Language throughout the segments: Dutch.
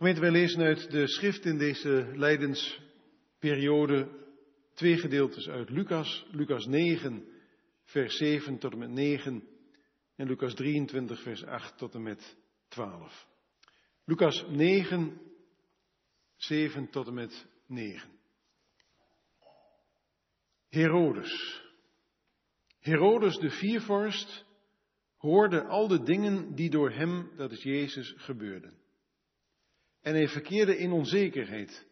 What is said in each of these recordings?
Gemeente, wij lezen uit de schrift in deze lijdensperiode twee gedeeltes uit Lucas. Lucas 9, vers 7 tot en met 9 en Lucas 23, vers 8 tot en met 12. Lucas 9, 7 tot en met 9. Herodes. Herodes de viervorst hoorde al de dingen die door hem, dat is Jezus, gebeurden. En hij verkeerde in onzekerheid,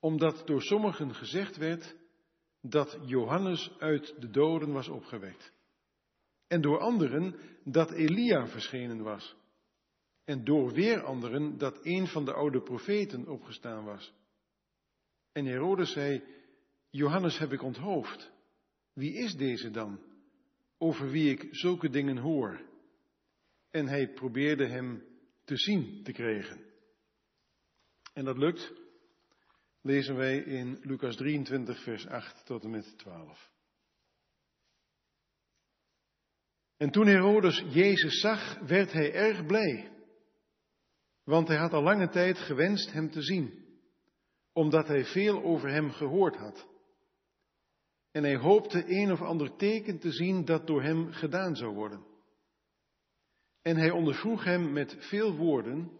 omdat door sommigen gezegd werd dat Johannes uit de doden was opgewekt. En door anderen dat Elia verschenen was. En door weer anderen dat een van de oude profeten opgestaan was. En Herodes zei, Johannes heb ik onthoofd. Wie is deze dan, over wie ik zulke dingen hoor? En hij probeerde hem te zien te krijgen. En dat lukt, lezen wij in Lucas 23, vers 8 tot en met 12. En toen Herodes Jezus zag, werd hij erg blij, want hij had al lange tijd gewenst hem te zien, omdat hij veel over hem gehoord had. En hij hoopte een of ander teken te zien dat door hem gedaan zou worden. En hij ondervroeg hem met veel woorden,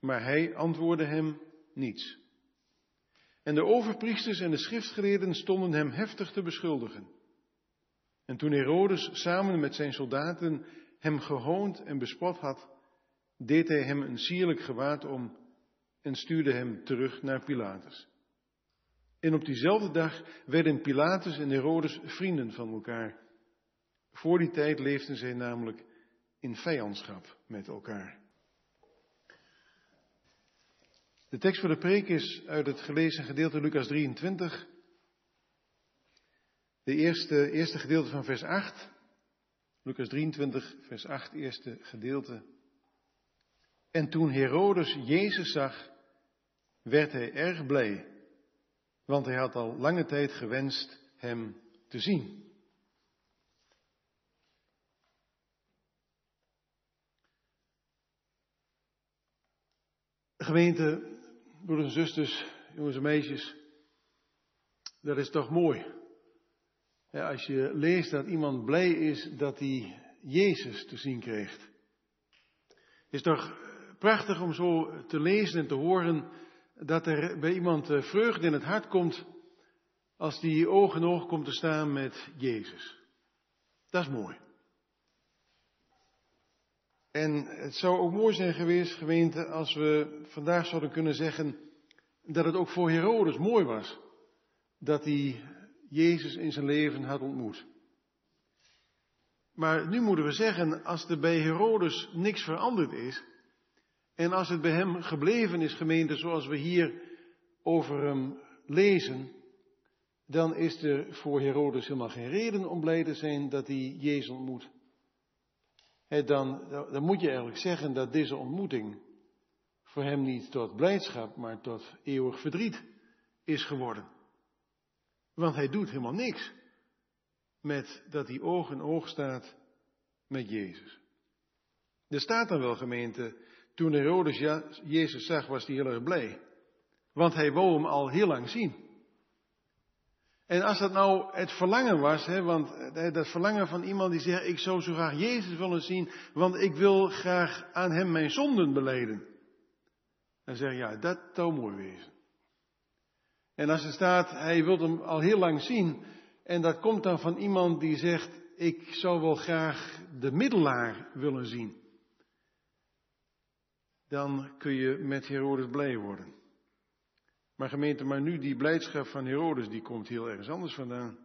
maar hij antwoordde hem niets. En de overpriesters en de schriftgeleerden stonden hem heftig te beschuldigen. En toen Herodes samen met zijn soldaten hem gehoond en bespot had, deed hij hem een sierlijk gewaad om en stuurde hem terug naar Pilatus. En op diezelfde dag werden Pilatus en Herodes vrienden van elkaar. Voor die tijd leefden zij namelijk in vijandschap met elkaar. De tekst voor de preek is uit het gelezen gedeelte Lucas 23. De eerste, eerste gedeelte van vers 8. Lucas 23, vers 8, eerste gedeelte. En toen Herodes Jezus zag, werd hij erg blij want hij had al lange tijd gewenst hem te zien. Gemeente, broeders en zusters, jongens en meisjes, dat is toch mooi. Ja, als je leest dat iemand blij is dat hij Jezus te zien krijgt. Is toch prachtig om zo te lezen en te horen dat er bij iemand eh, vreugde in het hart komt als die oog in oog komt te staan met Jezus. Dat is mooi. En het zou ook mooi zijn geweest, gemeente, als we vandaag zouden kunnen zeggen dat het ook voor Herodes mooi was dat hij Jezus in zijn leven had ontmoet. Maar nu moeten we zeggen, als er bij Herodes niks veranderd is, en als het bij hem gebleven is, gemeente, zoals we hier over hem lezen, dan is er voor Herodes helemaal geen reden om blij te zijn dat hij Jezus ontmoet. Dan, dan moet je eigenlijk zeggen dat deze ontmoeting voor hem niet tot blijdschap, maar tot eeuwig verdriet is geworden. Want hij doet helemaal niks met dat hij oog in oog staat met Jezus. Er staat dan wel gemeente toen Herodes Jezus zag, was hij heel erg blij. Want hij wou hem al heel lang zien. En als dat nou het verlangen was, hè, want dat verlangen van iemand die zegt, ik zou zo graag Jezus willen zien, want ik wil graag aan hem mijn zonden beleden. Dan zeg je, ja, dat zou mooi wezen. En als er staat, hij wil hem al heel lang zien, en dat komt dan van iemand die zegt, ik zou wel graag de middelaar willen zien dan kun je met Herodes blij worden. Maar gemeente, maar nu die blijdschap van Herodes, die komt heel ergens anders vandaan.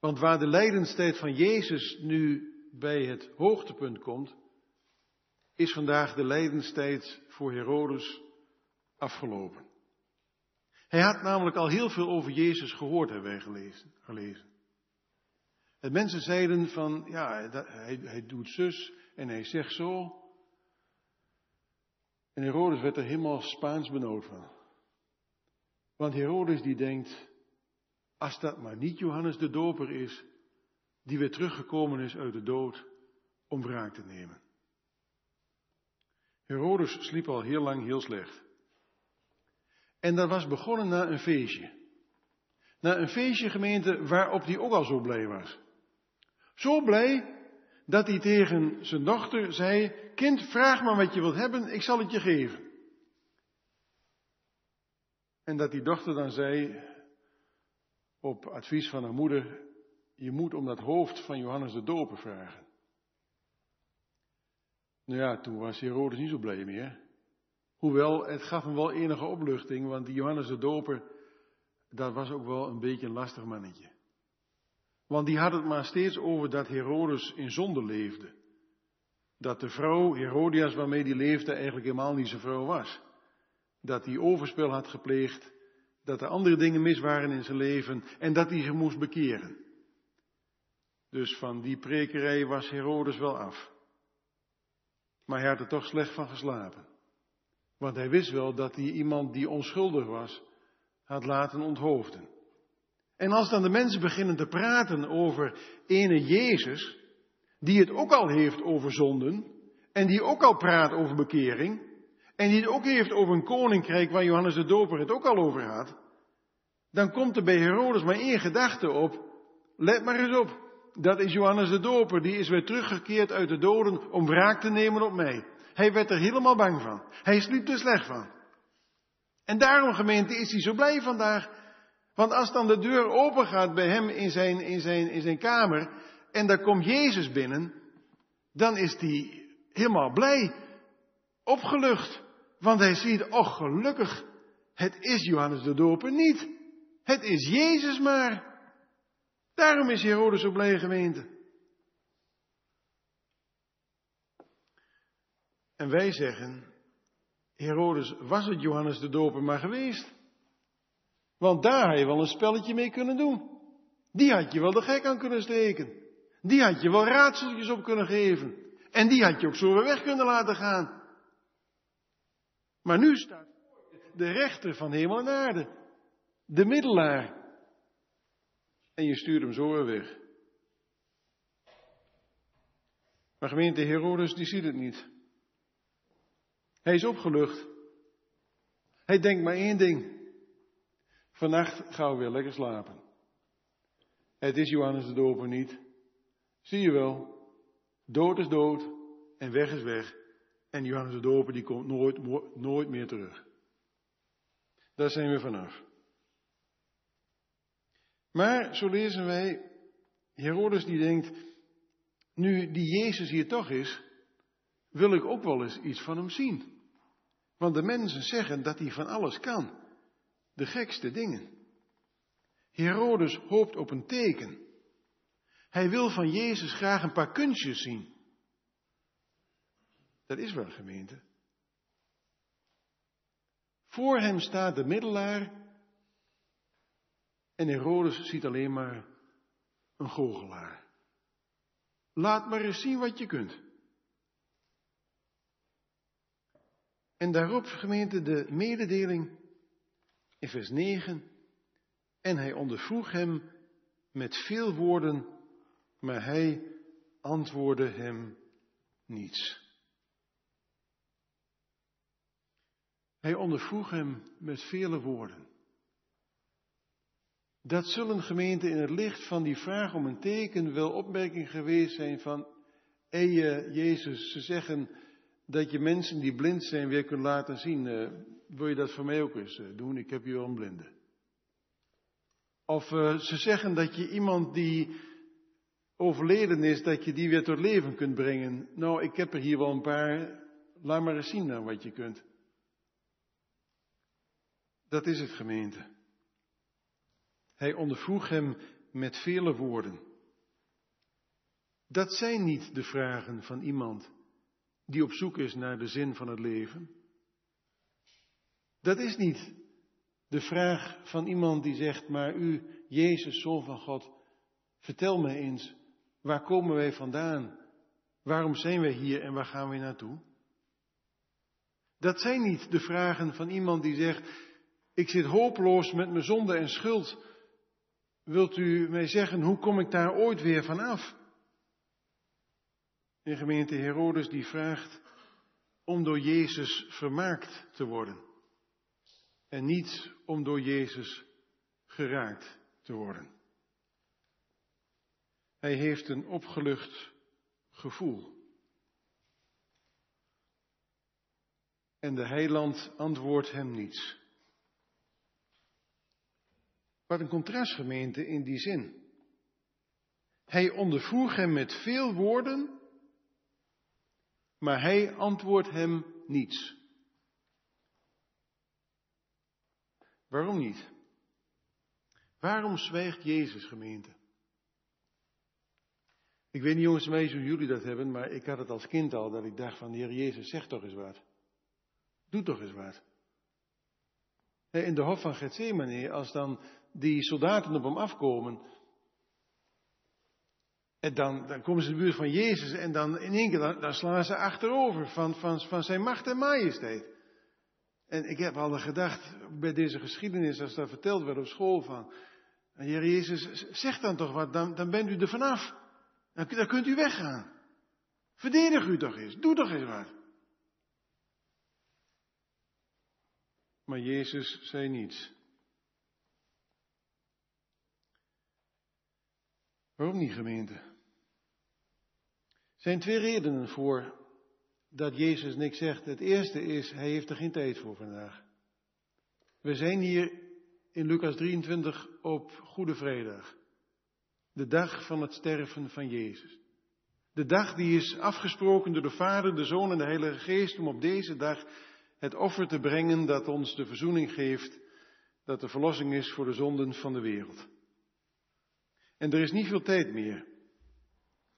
Want waar de lijdenstijd van Jezus nu bij het hoogtepunt komt, is vandaag de lijdenstijd voor Herodes afgelopen. Hij had namelijk al heel veel over Jezus gehoord, hebben wij gelezen. gelezen. En mensen zeiden van, ja, hij, hij doet zus en hij zegt zo. En Herodes werd er helemaal Spaans benauwd van. Want Herodes die denkt, als dat maar niet Johannes de Doper is, die weer teruggekomen is uit de dood om wraak te nemen. Herodes sliep al heel lang heel slecht. En dat was begonnen na een feestje. Na een feestje gemeente waarop hij ook al zo blij was. Zo blij dat hij tegen zijn dochter zei, kind vraag maar wat je wilt hebben, ik zal het je geven. En dat die dochter dan zei, op advies van haar moeder, je moet om dat hoofd van Johannes de Doper vragen. Nou ja, toen was Herodes niet zo blij meer. Hoewel, het gaf hem wel enige opluchting, want die Johannes de Doper, dat was ook wel een beetje een lastig mannetje. Want die had het maar steeds over dat Herodes in zonde leefde. Dat de vrouw, Herodias waarmee die leefde, eigenlijk helemaal niet zijn vrouw was. Dat hij overspel had gepleegd, dat er andere dingen mis waren in zijn leven en dat hij zich moest bekeren. Dus van die prekerij was Herodes wel af. Maar hij had er toch slecht van geslapen. Want hij wist wel dat hij iemand die onschuldig was, had laten onthoofden. En als dan de mensen beginnen te praten over ene Jezus, die het ook al heeft over zonden, en die ook al praat over bekering, en die het ook heeft over een koninkrijk waar Johannes de Doper het ook al over had, dan komt er bij Herodes maar één gedachte op. Let maar eens op. Dat is Johannes de Doper, die is weer teruggekeerd uit de doden om wraak te nemen op mij. Hij werd er helemaal bang van. Hij sliep er slecht van. En daarom, gemeente, is hij zo blij vandaag. Want als dan de deur open gaat bij hem in zijn, in zijn, in zijn kamer en daar komt Jezus binnen, dan is hij helemaal blij, opgelucht. Want hij ziet, oh gelukkig, het is Johannes de Doper niet. Het is Jezus maar. Daarom is Herodes zo blij gemeente. En wij zeggen, Herodes was het Johannes de Doper maar geweest. Want daar had je wel een spelletje mee kunnen doen. Die had je wel de gek aan kunnen steken. Die had je wel raadseltjes op kunnen geven. En die had je ook zo weer weg kunnen laten gaan. Maar nu staat de rechter van hemel en aarde. De middelaar. En je stuurt hem zo weer weg. Maar gemeente Herodes, die ziet het niet. Hij is opgelucht. Hij denkt maar één ding. Vannacht gaan we weer lekker slapen. Het is Johannes de Doper niet. Zie je wel, dood is dood en weg is weg. En Johannes de Doper die komt nooit, nooit meer terug. Daar zijn we vanaf. Maar, zo lezen wij, Herodes die denkt, nu die Jezus hier toch is, wil ik ook wel eens iets van hem zien. Want de mensen zeggen dat hij van alles kan de gekste dingen. Herodes hoopt op een teken. Hij wil van Jezus graag een paar kunstjes zien. Dat is wel gemeente. Voor hem staat de middelaar en Herodes ziet alleen maar een goochelaar. Laat maar eens zien wat je kunt. En daarop, gemeente, de mededeling in vers 9. En hij ondervroeg hem met veel woorden, maar hij antwoordde hem niets. Hij ondervroeg hem met vele woorden. Dat zullen gemeenten in het licht van die vraag om een teken wel opmerking geweest zijn van, hé Jezus, ze zeggen dat je mensen die blind zijn weer kunt laten zien. Wil je dat voor mij ook eens eh, doen? Ik heb hier wel een blinde. Of uh, ze zeggen dat je iemand die overleden is, dat je die weer tot leven kunt brengen. Nou, ik heb er hier wel een paar. Laat maar eens zien dan wat je kunt. Dat is het gemeente. Hij ondervroeg hem met vele woorden. Dat zijn niet de vragen van iemand die op zoek is naar de zin van het leven. Dat is niet de vraag van iemand die zegt, maar u, Jezus, Zoon van God, vertel me eens, waar komen wij vandaan? Waarom zijn wij hier en waar gaan we naartoe? Dat zijn niet de vragen van iemand die zegt, ik zit hopeloos met mijn zonde en schuld. Wilt u mij zeggen, hoe kom ik daar ooit weer vanaf? De gemeente Herodes die vraagt om door Jezus vermaakt te worden. En niet om door Jezus geraakt te worden. Hij heeft een opgelucht gevoel. En de heiland antwoordt hem niets. Wat een contrastgemeente in die zin. Hij ondervroeg hem met veel woorden, maar hij antwoordt hem niets. Waarom niet? Waarom zwijgt Jezus, gemeente? Ik weet niet, jongens en meisjes, hoe jullie dat hebben, maar ik had het als kind al, dat ik dacht van, Heer Jezus, zeg toch eens wat. Doe toch eens wat. In de hof van Gethsemane, als dan die soldaten op hem afkomen, en dan, dan komen ze in de buurt van Jezus en dan in één keer, dan slaan ze achterover van, van, van zijn macht en majesteit. En ik heb al gedacht bij deze geschiedenis, als dat verteld werd op school van, Jezus, zeg dan toch wat, dan, dan bent u er vanaf. Dan, dan kunt u weggaan. Verdedig u toch eens, doe toch eens wat. Maar Jezus zei niets. Waarom niet, gemeente? Er zijn twee redenen voor dat Jezus niks zegt. Het eerste is, hij heeft er geen tijd voor vandaag. We zijn hier in Lucas 23 op Goede Vrijdag. De dag van het sterven van Jezus. De dag die is afgesproken door de Vader, de Zoon en de Heilige Geest om op deze dag het offer te brengen dat ons de verzoening geeft, dat de verlossing is voor de zonden van de wereld. En er is niet veel tijd meer.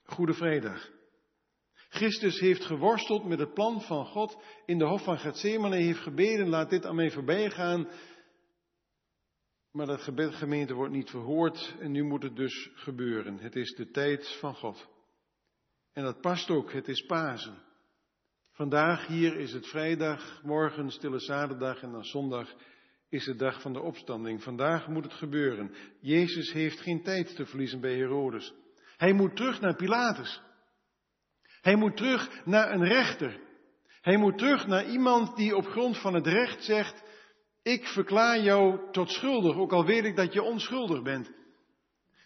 Goede Vrijdag. Christus heeft geworsteld met het plan van God in de hof van Gethsemane, heeft gebeden, laat dit aan mij voorbij gaan. Maar dat gebed gemeente wordt niet verhoord en nu moet het dus gebeuren. Het is de tijd van God. En dat past ook, het is Pasen. Vandaag hier is het vrijdag, morgen stille zaterdag en dan zondag is de dag van de opstanding. Vandaag moet het gebeuren. Jezus heeft geen tijd te verliezen bij Herodes. Hij moet terug naar Pilatus. Hij moet terug naar een rechter. Hij moet terug naar iemand die op grond van het recht zegt, ik verklaar jou tot schuldig, ook al weet ik dat je onschuldig bent.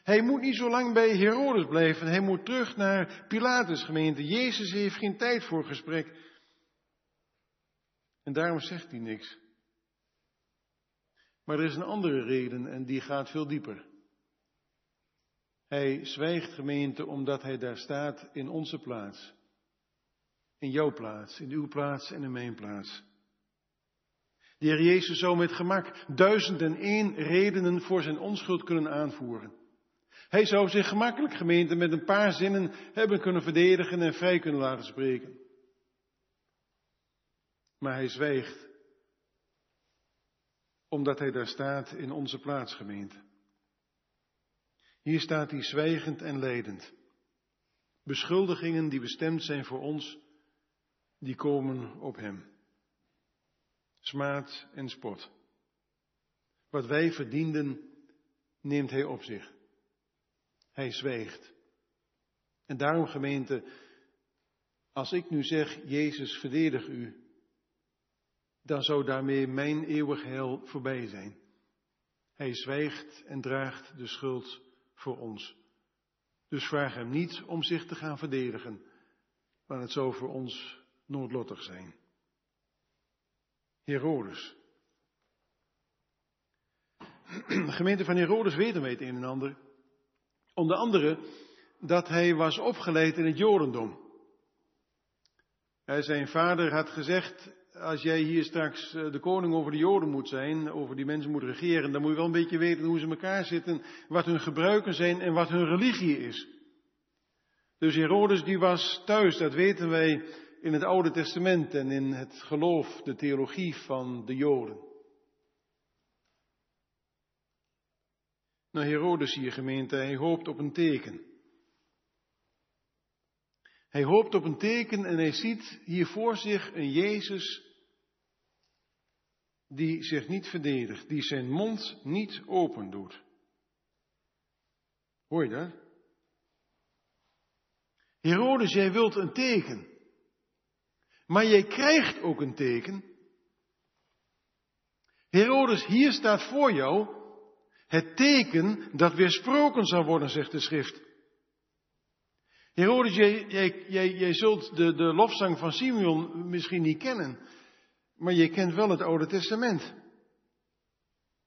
Hij moet niet zo lang bij Herodes blijven. Hij moet terug naar Pilatus gemeente. Jezus heeft geen tijd voor gesprek. En daarom zegt hij niks. Maar er is een andere reden en die gaat veel dieper. Hij zwijgt gemeente omdat hij daar staat in onze plaats. In jouw plaats, in uw plaats en in mijn plaats. De Heer Jezus zou met gemak duizend en één redenen voor zijn onschuld kunnen aanvoeren. Hij zou zich gemakkelijk gemeente met een paar zinnen hebben kunnen verdedigen en vrij kunnen laten spreken. Maar hij zwijgt, omdat hij daar staat in onze plaatsgemeente. Hier staat hij zwijgend en leidend. Beschuldigingen die bestemd zijn voor ons, die komen op hem. Smaad en spot. Wat wij verdienden, neemt hij op zich. Hij zwijgt. En daarom gemeente, als ik nu zeg, Jezus verdedig u, dan zou daarmee mijn eeuwig heil voorbij zijn. Hij zwijgt en draagt de schuld voor ons. Dus vraag hem niet om zich te gaan verdedigen, maar het zou voor ons noodlottig zijn. Herodes. De gemeente van Herodes weten wij het een en ander. Onder andere dat hij was opgeleid in het Jodendom. Zijn vader had gezegd, als jij hier straks eh, de koning over de Joden moet zijn, over die mensen moet regeren, dan moet je wel een beetje weten hoe ze elkaar zitten, wat hun gebruiken zijn en wat hun religie is. Dus Herodes die was thuis, dat weten wij in het Oude Testament en in het geloof, de theologie van de Joden. Nou, Herodes hier gemeente, hij hoopt op een teken. Hij hoopt op een teken en hij ziet hier voor zich een Jezus die zich niet verdedigt, die zijn mond niet open doet. Hoor je dat? Herodes, jij wilt een teken. maar jij krijgt ook een teken. Herodes, hier staat voor jou het teken dat weersproken zal worden, zegt de schrift. Herodes, jij, jij, jij, jij zult de, de lofzang van Simeon misschien niet kennen, maar je kent wel het Oude Testament.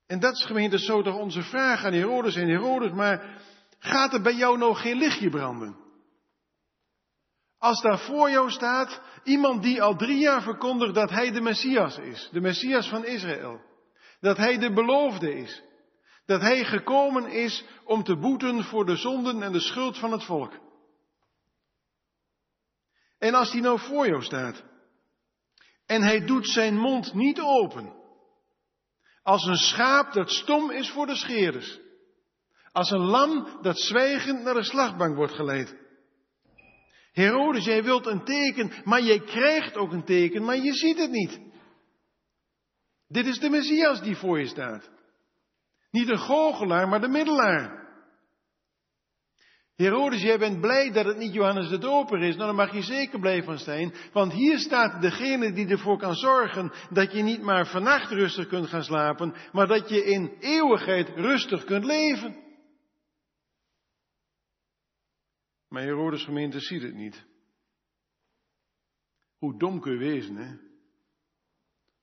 En dat is gemeente zo toch onze vraag aan Herodes en Herodes, maar gaat er bij jou nog geen lichtje branden? Als daar voor jou staat iemand die al drie jaar verkondigt dat hij de Messias is, de Messias van Israël, dat hij de beloofde is, dat hij gekomen is om te boeten voor de zonden en de schuld van het volk. En als die nou voor jou staat en hij doet zijn mond niet open, als een schaap dat stom is voor de scheerders, als een lam dat zwijgend naar de slachtbank wordt geleid. Herodes, jij wilt een teken, maar jij krijgt ook een teken, maar je ziet het niet. Dit is de Messias die voor je staat. Niet een goochelaar, maar de middelaar. Herodes, jij bent blij dat het niet Johannes de Doper is. Nou, daar mag je zeker blij van zijn. Want hier staat degene die ervoor kan zorgen dat je niet maar vannacht rustig kunt gaan slapen, maar dat je in eeuwigheid rustig kunt leven. Maar Herodes gemeente ziet het niet. Hoe dom kun je wezen, hè?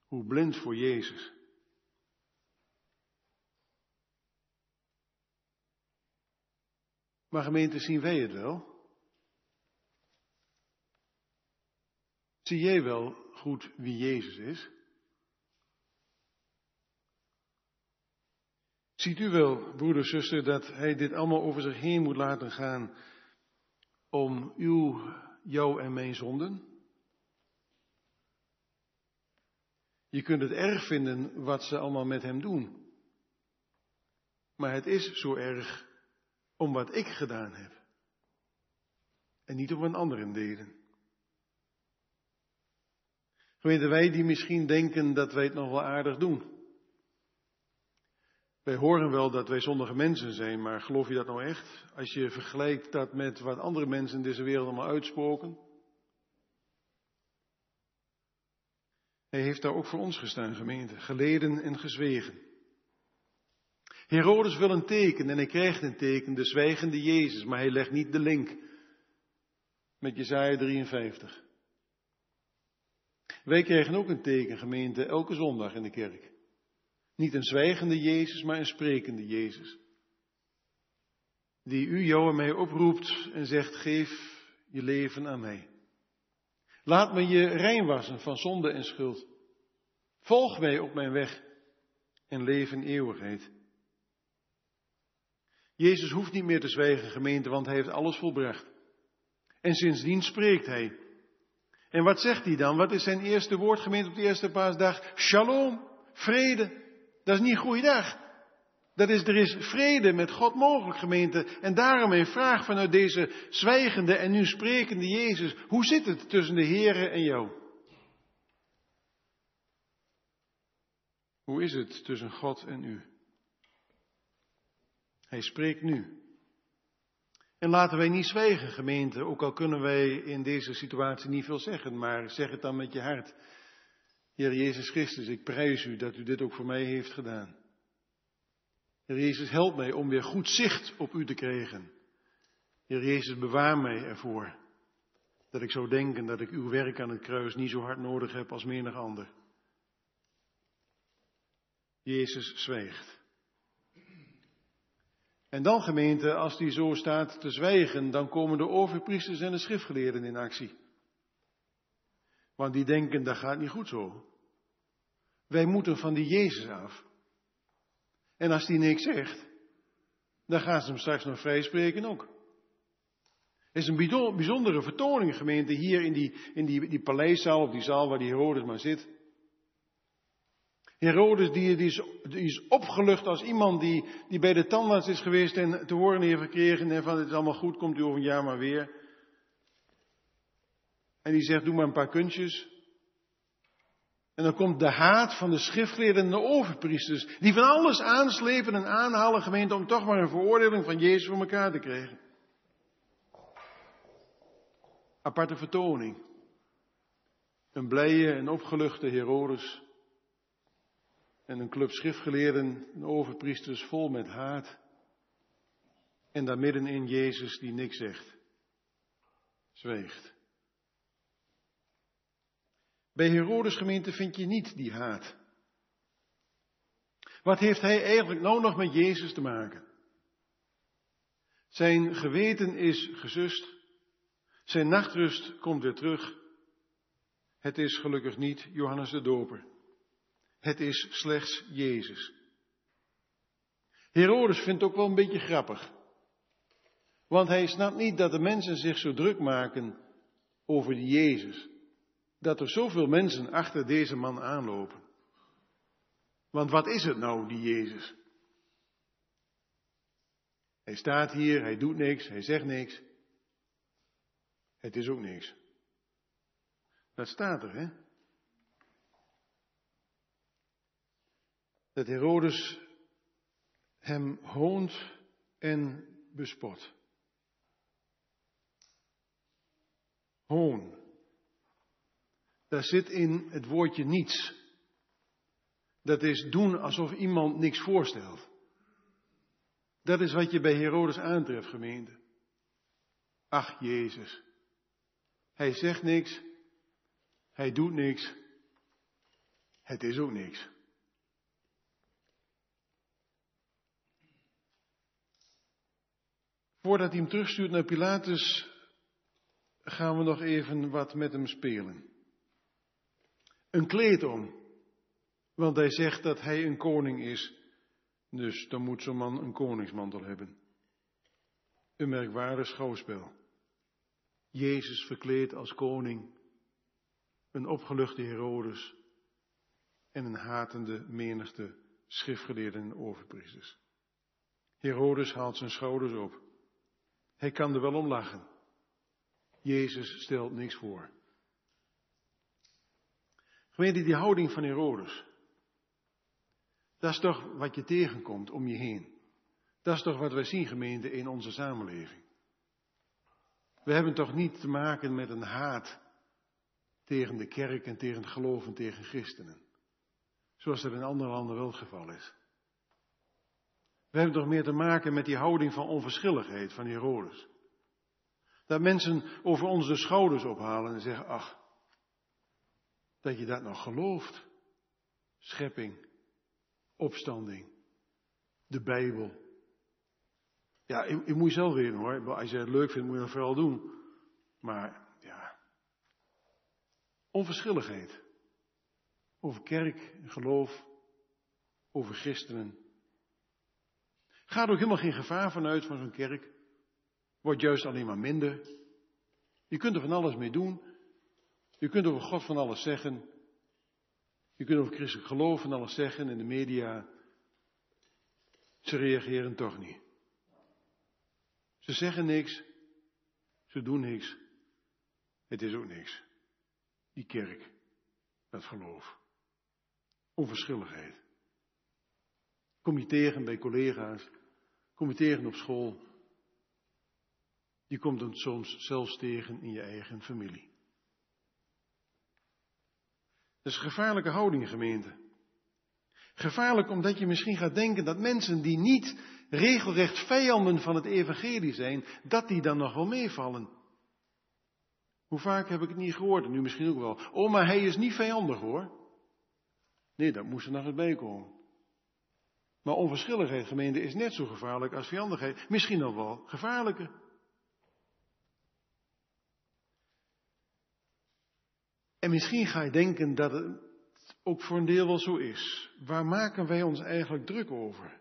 Hoe blind voor Jezus. Maar gemeente, zien wij het wel? Zie jij wel goed wie Jezus is? Ziet u wel, broeder, zuster, dat hij dit allemaal over zich heen moet laten gaan om uw, jou en mijn zonden? Je kunt het erg vinden wat ze allemaal met hem doen. Maar het is zo erg om wat ik gedaan heb. En niet om wat anderen deden. Gemeente, wij die misschien denken dat wij het nog wel aardig doen. Wij horen wel dat wij zondige mensen zijn, maar geloof je dat nou echt? Als je vergelijkt dat met wat andere mensen in deze wereld allemaal uitspoken. Hij heeft daar ook voor ons gestaan, gemeente, geleden en gezwegen. Herodes wil een teken en hij krijgt een teken, de zwijgende Jezus, maar hij legt niet de link met Jezaja 53. Wij krijgen ook een teken, gemeente, elke zondag in de kerk. Niet een zwijgende Jezus, maar een sprekende Jezus. Die u, jou en mij oproept en zegt, geef je leven aan mij. Laat me je rein wassen van zonde en schuld. Volg mij op mijn weg en leef in eeuwigheid. Jezus hoeft niet meer te zwijgen, gemeente, want hij heeft alles volbracht. En sindsdien spreekt hij. En wat zegt hij dan? Wat is zijn eerste woord, gemeente, op de eerste paasdag? Shalom, vrede. Dat is niet een goede dag. Dat is, er is vrede met God mogelijk, gemeente. En daarom een vraag vanuit deze zwijgende en nu sprekende Jezus. Hoe zit het tussen de Here en jou? Hoe is het tussen God en u? Hij spreekt nu. En laten wij niet zwijgen, gemeente, ook al kunnen wij in deze situatie niet veel zeggen, maar zeg het dan met je hart. Heer Jezus Christus, ik prijs u dat u dit ook voor mij heeft gedaan. Heer Jezus, help mij om weer goed zicht op u te krijgen. Heer Jezus, bewaar mij ervoor dat ik zou denken dat ik uw werk aan het kruis niet zo hard nodig heb als menig ander. Jezus zwijgt. En dan gemeente, als die zo staat te zwijgen, dan komen de overpriesters en de schriftgeleerden in actie. Want die denken, dat gaat niet goed zo. Wij moeten van die Jezus af. En als die niks zegt, dan gaan ze hem straks nog vrijspreken ook. Het is een bijzondere vertoning, gemeente, hier in die, in die, die paleiszaal, of die zaal waar die Herodes maar zit. Herodes die, die, is, is opgelucht als iemand die, die bij de tandarts is geweest en te horen heeft gekregen en van het is allemaal goed, komt u over een jaar maar weer. En die zegt, doe maar een paar kunstjes. En dan komt de haat van de schriftgeleerden en de overpriesters, die van alles aanslepen en aanhalen, gemeente, om toch maar een veroordeling van Jezus voor elkaar te krijgen. Aparte vertoning. Een blije en opgeluchte Herodes en een club schriftgeleerden, een overpriesters vol met haat. En daar middenin Jezus die niks zegt, zweegt. Bij Herodes gemeente vind je niet die haat. Wat heeft hij eigenlijk nou nog met Jezus te maken? Zijn geweten is gezust. Zijn nachtrust komt weer terug. Het is gelukkig niet Johannes de Doper. Het is slechts Jezus. Herodes vindt het ook wel een beetje grappig. Want hij snapt niet dat de mensen zich zo druk maken over die Jezus. Dat er zoveel mensen achter deze man aanlopen. Want wat is het nou, die Jezus? Hij staat hier, hij doet niks, hij zegt niks. Het is ook niks. Dat staat er, hè? Dat Herodes hem hoont en bespot. Hoon. Daar zit in het woordje niets. Dat is doen alsof iemand niks voorstelt. Dat is wat je bij Herodes aantreft, gemeente. Ach, Jezus. Hij zegt niks. Hij doet niks. Het is ook niks. Voordat hij hem terugstuurt naar Pilatus, gaan we nog even wat met hem spelen. Een kleed om, want hij zegt dat hij een koning is, dus dan moet zo'n man een koningsmantel hebben. Een merkwaardig schouwspel. Jezus verkleed als koning, een opgeluchte Herodes en een hatende menigte schriftgeleerden en overpriesters. Herodes haalt zijn schouders op. Hij kan er wel om lachen. Jezus stelt niks voor. Gemeente, die houding van Herodes. Dat is toch wat je tegenkomt om je heen. Dat is toch wat wij zien, gemeente, in onze samenleving. We hebben toch niet te maken met een haat tegen de kerk en tegen het geloof en tegen christenen. Zoals dat in andere landen wel het geval is. We hebben toch meer te maken met die houding van onverschilligheid van Herodes. Dat mensen over ons de schouders ophalen en zeggen, ach, dat je dat nog gelooft. Schepping, opstanding, de Bijbel. Ja, je, moet zelf weten hoor. Als je het leuk vindt, moet je dat vooral doen. Maar, ja. Onverschilligheid. Over kerk, geloof, over christenen. Gaat ook helemaal geen gevaar vanuit van zo'n kerk. Wordt juist alleen maar minder. Je kunt er van alles mee doen. Je kunt over God van alles zeggen. Je kunt over christelijk geloof van alles zeggen in de media. Ze reageren toch niet. Ze zeggen niks. Ze doen niks. Het is ook niks. Die kerk. Dat geloof. Onverschilligheid. Kom je tegen bij collega's. Tegen op school. Je komt hem soms zelfs tegen in je eigen familie. Dat is een gevaarlijke houding, gemeente. Gevaarlijk omdat je misschien gaat denken dat mensen die niet regelrecht vijanden van het evangelie zijn, dat die dan nog wel meevallen. Hoe vaak heb ik het niet gehoord, en nu misschien ook wel. Oh, maar hij is niet vijandig hoor. Nee, dat moest er nog eens bij komen. Maar onverschilligheid, gemeente, is net zo gevaarlijk als vijandigheid. Misschien nog wel gevaarlijker. En misschien ga je denken dat het ook voor een deel wel zo is. Waar maken wij ons eigenlijk druk over?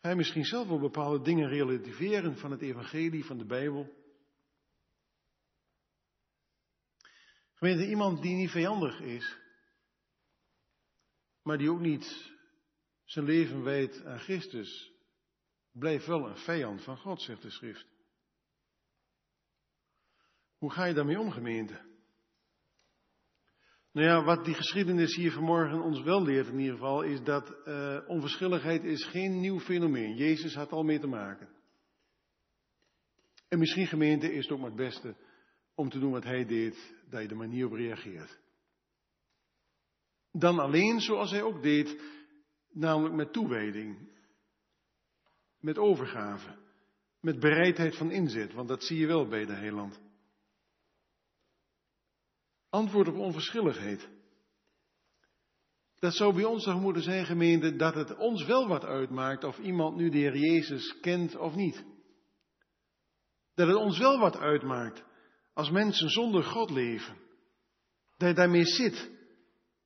Ga je misschien zelf wel bepaalde dingen relativeren van het evangelie, van de Bijbel? Gemeente, iemand die niet vijandig is, maar die ook niet zijn leven wijdt aan Christus, blijft wel een vijand van God, zegt de schrift. Hoe ga je daarmee om, gemeente? Nou ja, wat die geschiedenis hier vanmorgen ons wel leert in ieder geval, is dat uh, onverschilligheid is geen nieuw fenomeen. Jezus had al mee te maken. En misschien gemeente is het ook maar het beste om te doen wat hij deed, dat je er maar niet op reageert. Dan alleen zoals hij ook deed, namelijk met toewijding, met overgave, met bereidheid van inzet, want dat zie je wel bij de heiland. Antwoord op onverschilligheid. Dat zou bij ons toch moeten zijn, gemeente, dat het ons wel wat uitmaakt of iemand nu de Heer Jezus kent of niet. Dat het ons wel wat uitmaakt als mensen zonder God leven. Dat je daarmee zit.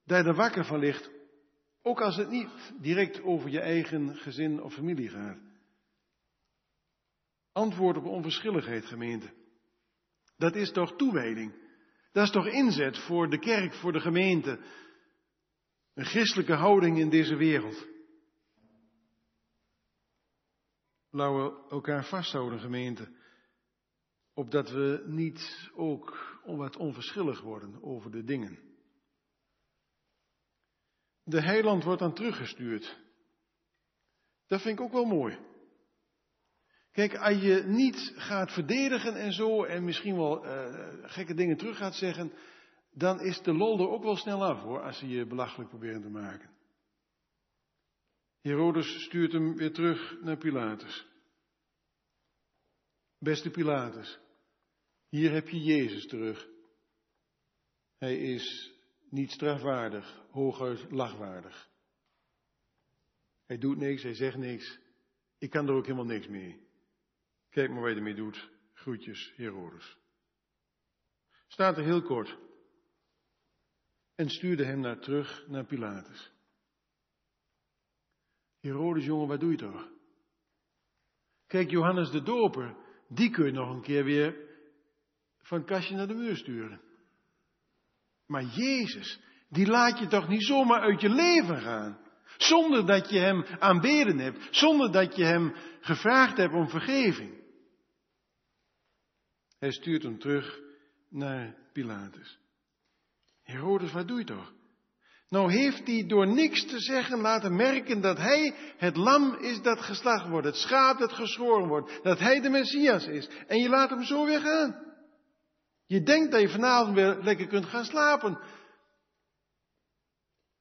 Dat je er wakker van ligt. Ook als het niet direct over je eigen gezin of familie gaat. Antwoord op onverschilligheid, gemeente. Dat is toch toewijding. Dat is toch inzet voor de kerk, voor de gemeente. Een christelijke houding in deze wereld. Laten we elkaar vasthouden, gemeente. Opdat we niet ook wat onverschillig worden over de dingen. De heiland wordt dan teruggestuurd. Dat vind ik ook wel mooi. Kijk, als je niet gaat verdedigen en zo en misschien wel uh, gekke dingen terug gaat zeggen, dan is de lol er ook wel snel af hoor, als ze je belachelijk proberen te maken. Herodes stuurt hem weer terug naar Pilatus. Beste Pilatus, hier heb je Jezus terug. Hij is niet strafwaardig, hooguit lachwaardig. Hij doet niks, hij zegt niks. Ik kan er ook helemaal niks mee. Kijk maar wat je ermee doet. Groetjes, Herodes. Staat er heel kort. En stuurde hem naar terug naar Pilatus. Herodes, jongen, wat doe je toch? Kijk, Johannes de Doper, die kun je nog een keer weer van kastje naar de muur sturen. Maar Jezus, die laat je toch niet zomaar uit je leven gaan. Zonder dat je hem aanbeden hebt. Zonder dat je hem gevraagd hebt om vergeving. Hij stuurt hem terug naar Pilatus. Herodes, wat doe je toch? Nou heeft hij door niks te zeggen laten merken dat hij het lam is dat geslacht wordt, het schaap dat geschoren wordt, dat hij de Messias is. En je laat hem zo weer gaan. Je denkt dat je vanavond weer lekker kunt gaan slapen.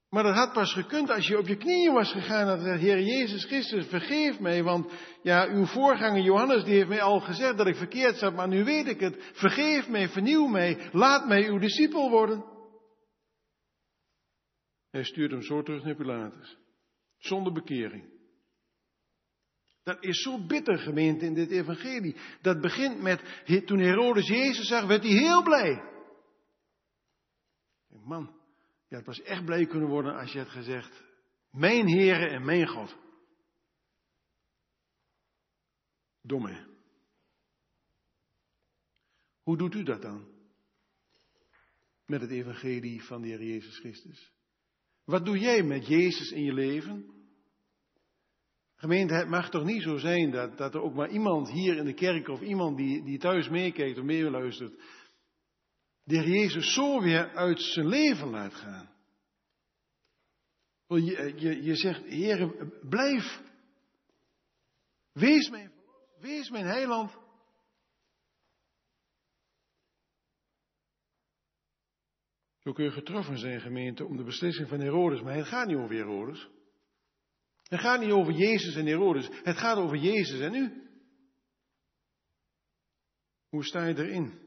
Maar dat had pas gekund als je op je knieën was gegaan en gezegd, Heer Jezus Christus, vergeef mij, want ja, uw voorganger Johannes, die heeft mij al gezegd dat ik verkeerd zat, maar nu weet ik het. Vergeef mij, vernieuw mij, laat mij uw discipel worden. Hij stuurt hem zo terug naar Pilatus. Zonder bekering. Dat is zo bitter gemeente in dit evangelie. Dat begint met, toen Herodes Jezus zag, werd hij heel blij. Man, je had pas echt blij kunnen worden als je had gezegd, mijn Heere en mijn God. Domme. Hoe doet u dat dan? Met het evangelie van de Heer Jezus Christus. Wat doe jij met Jezus in je leven? Gemeente, het mag toch niet zo zijn dat, dat er ook maar iemand hier in de kerk of iemand die, die thuis meekijkt of meeluistert, de Heer Jezus zo weer uit zijn leven laat gaan. Je, je, je zegt, Heer, blijf. Wees mijn, wees mijn heiland. Zo kun je getroffen zijn, gemeente, om de beslissing van Herodes. Maar het gaat niet over Herodes. Het gaat niet over Jezus en Herodes. Het gaat over Jezus en u. Hoe sta je erin?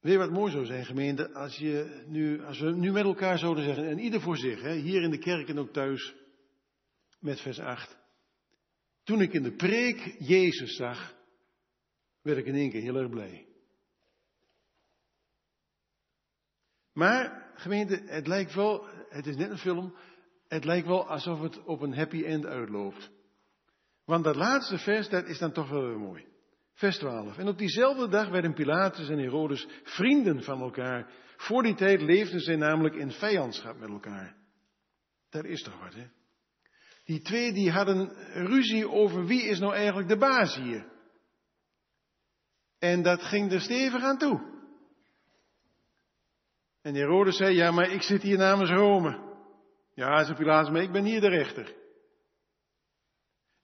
Weet je wat mooi zou zijn, gemeente, als, je nu, als we nu met elkaar zouden zeggen, en ieder voor zich, hè, hier in de kerk en ook thuis, met vers 8. Toen ik in de preek Jezus zag, werd ik in één keer heel erg blij. Maar, gemeente, het lijkt wel, het is net een film, het lijkt wel alsof het op een happy end uitloopt. Want dat laatste vers, dat is dan toch wel weer mooi. Vers 12. En op diezelfde dag werden Pilatus en Herodes vrienden van elkaar. Voor die tijd leefden zij namelijk in vijandschap met elkaar. Daar is toch wat, hè? Die twee die hadden ruzie over wie is nou eigenlijk de baas hier. En dat ging er stevig aan toe. En Herodes zei, ja, maar ik zit hier namens Rome. Ja, zei Pilatus, maar ik ben hier de rechter.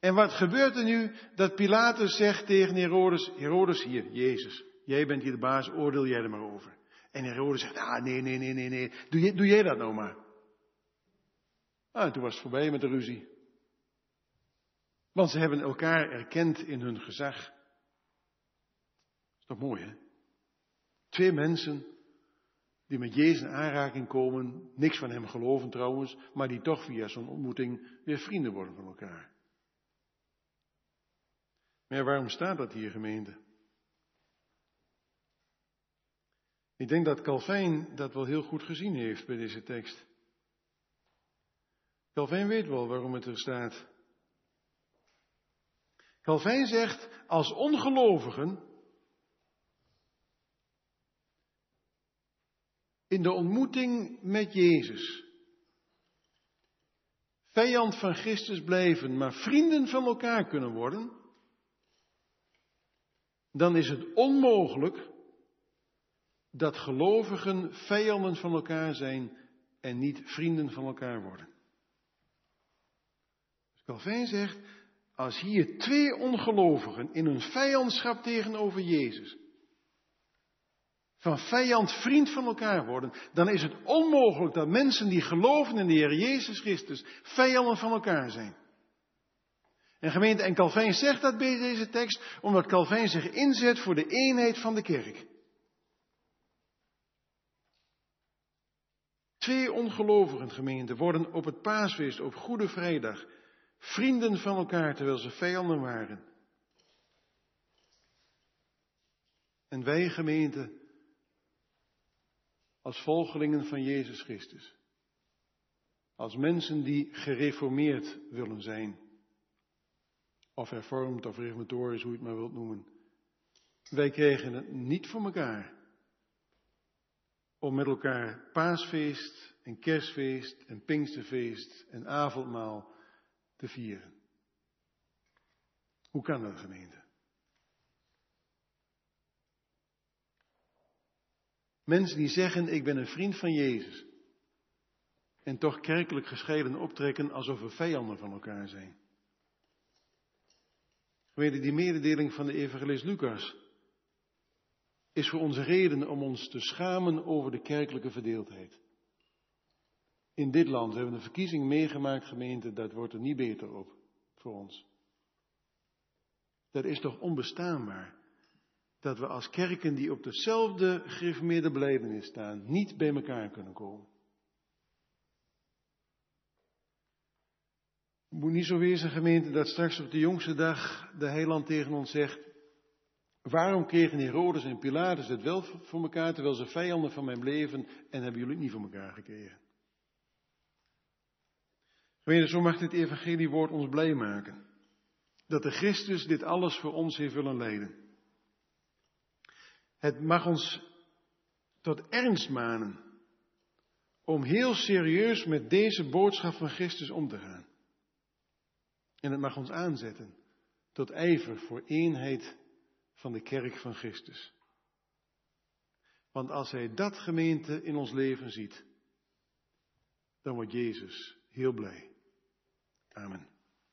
En wat gebeurt er nu? Dat Pilatus zegt tegen Herodes, Herodes hier, Jezus, jij bent hier de baas, oordeel jij er maar over. En Herodes zegt, ah nee, nee, nee, nee, nee, doe, doe jij dat nou maar. Ah, en toen was het voorbij met de ruzie. Want ze hebben elkaar erkend in hun gezag. Is toch mooi, hè? Twee mensen die met Jezus in aanraking komen, niks van hem geloven trouwens, maar die toch via zo'n ontmoeting weer vrienden worden van elkaar. Maar waarom staat dat hier, gemeente? Ik denk dat Calvijn dat wel heel goed gezien heeft bij deze tekst. Calvijn weet wel waarom het er staat. Calvijn zegt, als ongelovigen in de ontmoeting met Jezus vijand van Christus blijven, maar vrienden van elkaar kunnen worden, dan is het onmogelijk dat gelovigen vijanden van elkaar zijn en niet vrienden van elkaar worden. Calvin zegt, als hier twee ongelovigen in hun vijandschap tegenover Jezus van vijand vriend van elkaar worden, dan is het onmogelijk dat mensen die geloven in de Heer Jezus Christus vijanden van elkaar zijn. En gemeente, en zegt dat bij deze tekst, omdat Calvijn zich inzet voor de eenheid van de kerk. Twee ongelovigen gemeenten worden op het paasfeest, op Goede Vrijdag, vrienden van elkaar terwijl ze vijanden waren. En wij gemeente, als volgelingen van Jezus Christus, als mensen die gereformeerd willen zijn, of hervormd of reformatorisch, hoe je het maar wilt noemen. Wij kregen het niet voor elkaar om met elkaar paasfeest en kerstfeest en pinksterfeest en avondmaal te vieren. Hoe kan dat, gemeente? Mensen die zeggen, ik ben een vriend van Jezus. En toch kerkelijk gescheiden optrekken alsof we vijanden van elkaar zijn. Gemeente, die mededeling van de evangelist Lucas is voor ons reden om ons te schamen over de kerkelijke verdeeldheid. In dit land hebben we een verkiezing meegemaakt, gemeente, dat wordt er niet beter op voor ons. Dat is toch onbestaanbaar dat we als kerken die op dezelfde gereformeerde belevenis staan, niet bij elkaar kunnen komen. Het moet niet zo wezen, gemeente, dat straks op de jongste dag de heiland tegen ons zegt, waarom kregen Herodes en Pilatus het wel voor elkaar, terwijl ze vijanden van mijn bleven en hebben jullie het niet voor elkaar gekregen? Gemeente, zo mag dit evangeliewoord ons blij maken. Dat de Christus dit alles voor ons heeft willen leiden. Het mag ons tot ernst manen om heel serieus met deze boodschap van Christus om te gaan. En het mag ons aanzetten tot ijver voor eenheid van de kerk van Christus. Want als Hij dat gemeente in ons leven ziet, dan wordt Jezus heel blij. Amen.